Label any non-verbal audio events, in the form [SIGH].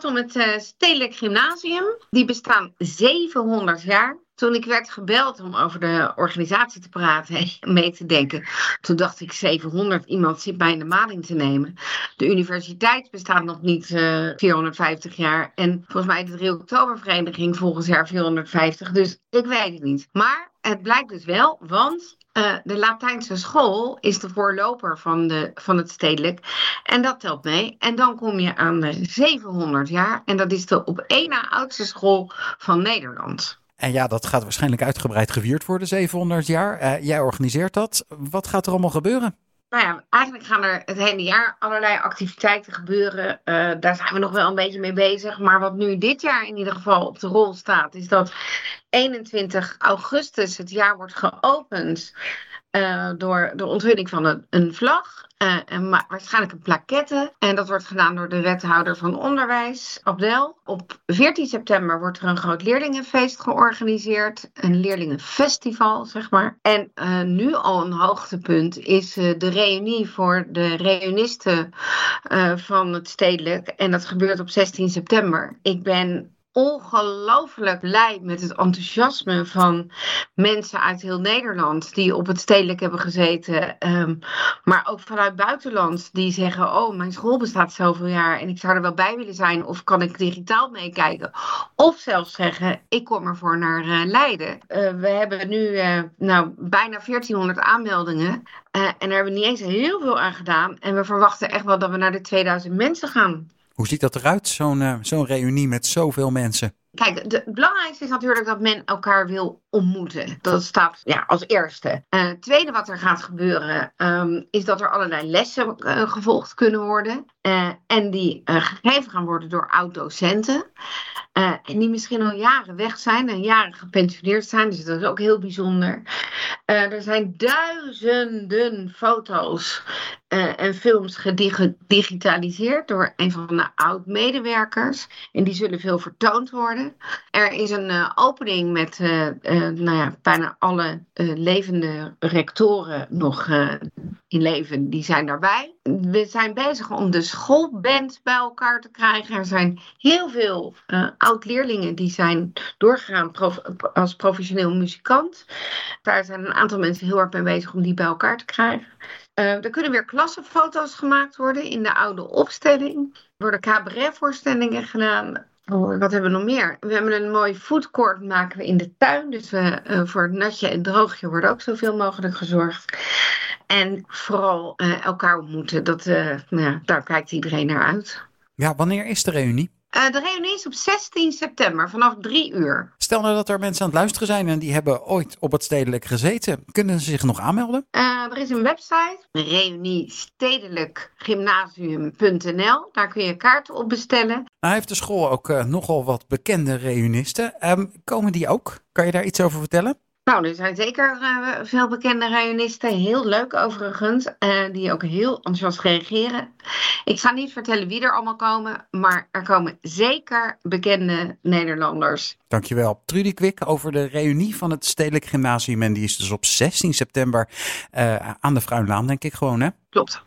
gaat om het uh, Stedelijk Gymnasium. Die bestaan 700 jaar. Toen ik werd gebeld om over de organisatie te praten en [LAUGHS] mee te denken, toen dacht ik 700, iemand zit mij in de maling te nemen. De universiteit bestaat nog niet uh, 450 jaar en volgens mij de 3 oktobervereniging volgens jaar 450, dus ik weet het niet. Maar het blijkt dus wel, want uh, de Latijnse school is de voorloper van, de, van het stedelijk. En dat telt mee. En dan kom je aan de 700 jaar. En dat is de op één na oudste school van Nederland. En ja, dat gaat waarschijnlijk uitgebreid gevierd worden, 700 jaar. Uh, jij organiseert dat. Wat gaat er allemaal gebeuren? Nou ja, eigenlijk gaan er het hele jaar allerlei activiteiten gebeuren. Uh, daar zijn we nog wel een beetje mee bezig. Maar wat nu dit jaar in ieder geval op de rol staat, is dat 21 augustus het jaar wordt geopend uh, door de onthulling van een, vlag. Uh, en waarschijnlijk een plaquette. En dat wordt gedaan door de wethouder van onderwijs, Abdel. Op 14 september wordt er een groot leerlingenfeest georganiseerd. Een leerlingenfestival, zeg maar. En uh, nu al een hoogtepunt is de reunie voor de reunisten van het stedelijk. En dat gebeurt op 16 september. Ik ben ongelooflijk blij met het enthousiasme van mensen uit heel Nederland die op het stedelijk hebben gezeten. Um, maar ook vanuit buitenland die zeggen: Oh, mijn school bestaat zoveel jaar en ik zou er wel bij willen zijn. Of kan ik digitaal meekijken? Of zelfs zeggen: Ik kom ervoor naar uh, Leiden. Uh, we hebben nu uh, nou, bijna 1400 aanmeldingen. en daar hebben we niet eens heel veel aan gedaan. En we verwachten echt wel dat we naar de 2000 mensen gaan. Hoe ziet dat eruit, zo'n uh, zo'n reunie met zoveel mensen? Kijk, het belangrijkste is natuurlijk dat men elkaar wil ontmoeten. Dat staat ja, als eerste. Uh, tweede wat er gaat gebeuren, um, is dat er allerlei lessen uh, gevolgd kunnen worden. Uh, en die gegeven gaan worden door oud-docenten. en die misschien al jaren weg zijn en jaren gepensioneerd zijn. Dus dat is ook heel bijzonder. er zijn duizenden foto's en films gedigitaliseerd door een van de oud-medewerkers. En die zullen veel vertoond worden. Er is een opening met nou ja, bijna alle levende rectoren nog in leven. Die zijn daarbij. We zijn bezig om de schoolband bij elkaar te krijgen. Er zijn heel veel oud-leerlingen die zijn doorgegaan als professioneel muzikant. Daar zijn een aantal mensen heel erg mee bezig om die bij elkaar te krijgen. er kunnen weer klassenfoto's gemaakt worden in de oude opstelling. Er worden cabaretvoorstellingen gedaan. Oh, wat hebben we nog meer? We hebben een mooi foodcourt maken we in de tuin. Dus we, uh, voor het natje en droogje wordt ook zoveel mogelijk gezorgd. En vooral uh, elkaar ontmoeten. Dat, uh, nou daar kijkt iedereen naar uit. Ja, wanneer is de reunie? Uh, de reunie is op 16 september vanaf 3 uur. Stel nou dat er mensen aan het luisteren zijn en die hebben ooit op het stedelijk gezeten. Kunnen ze zich nog aanmelden? Uh, er is een website, reuniestedelijkgymnasium.nl. Daar kun je kaarten op bestellen. Nou heeft de school ook uh, nogal wat bekende reunisten. Um, komen die ook? Kan je daar iets over vertellen? Nou, er zijn zeker uh, veel bekende rayonisten. Heel leuk overigens. Uh, die ook heel enthousiast reageren. Ik ga niet vertellen wie er allemaal komen. Maar er komen zeker bekende Nederlanders. Dankjewel. Trudy Kwik over de reunie van het Stedelijk Gymnasium. En die is dus op 16 september uh, aan de Fruinlaan, denk ik gewoon hè? Klopt.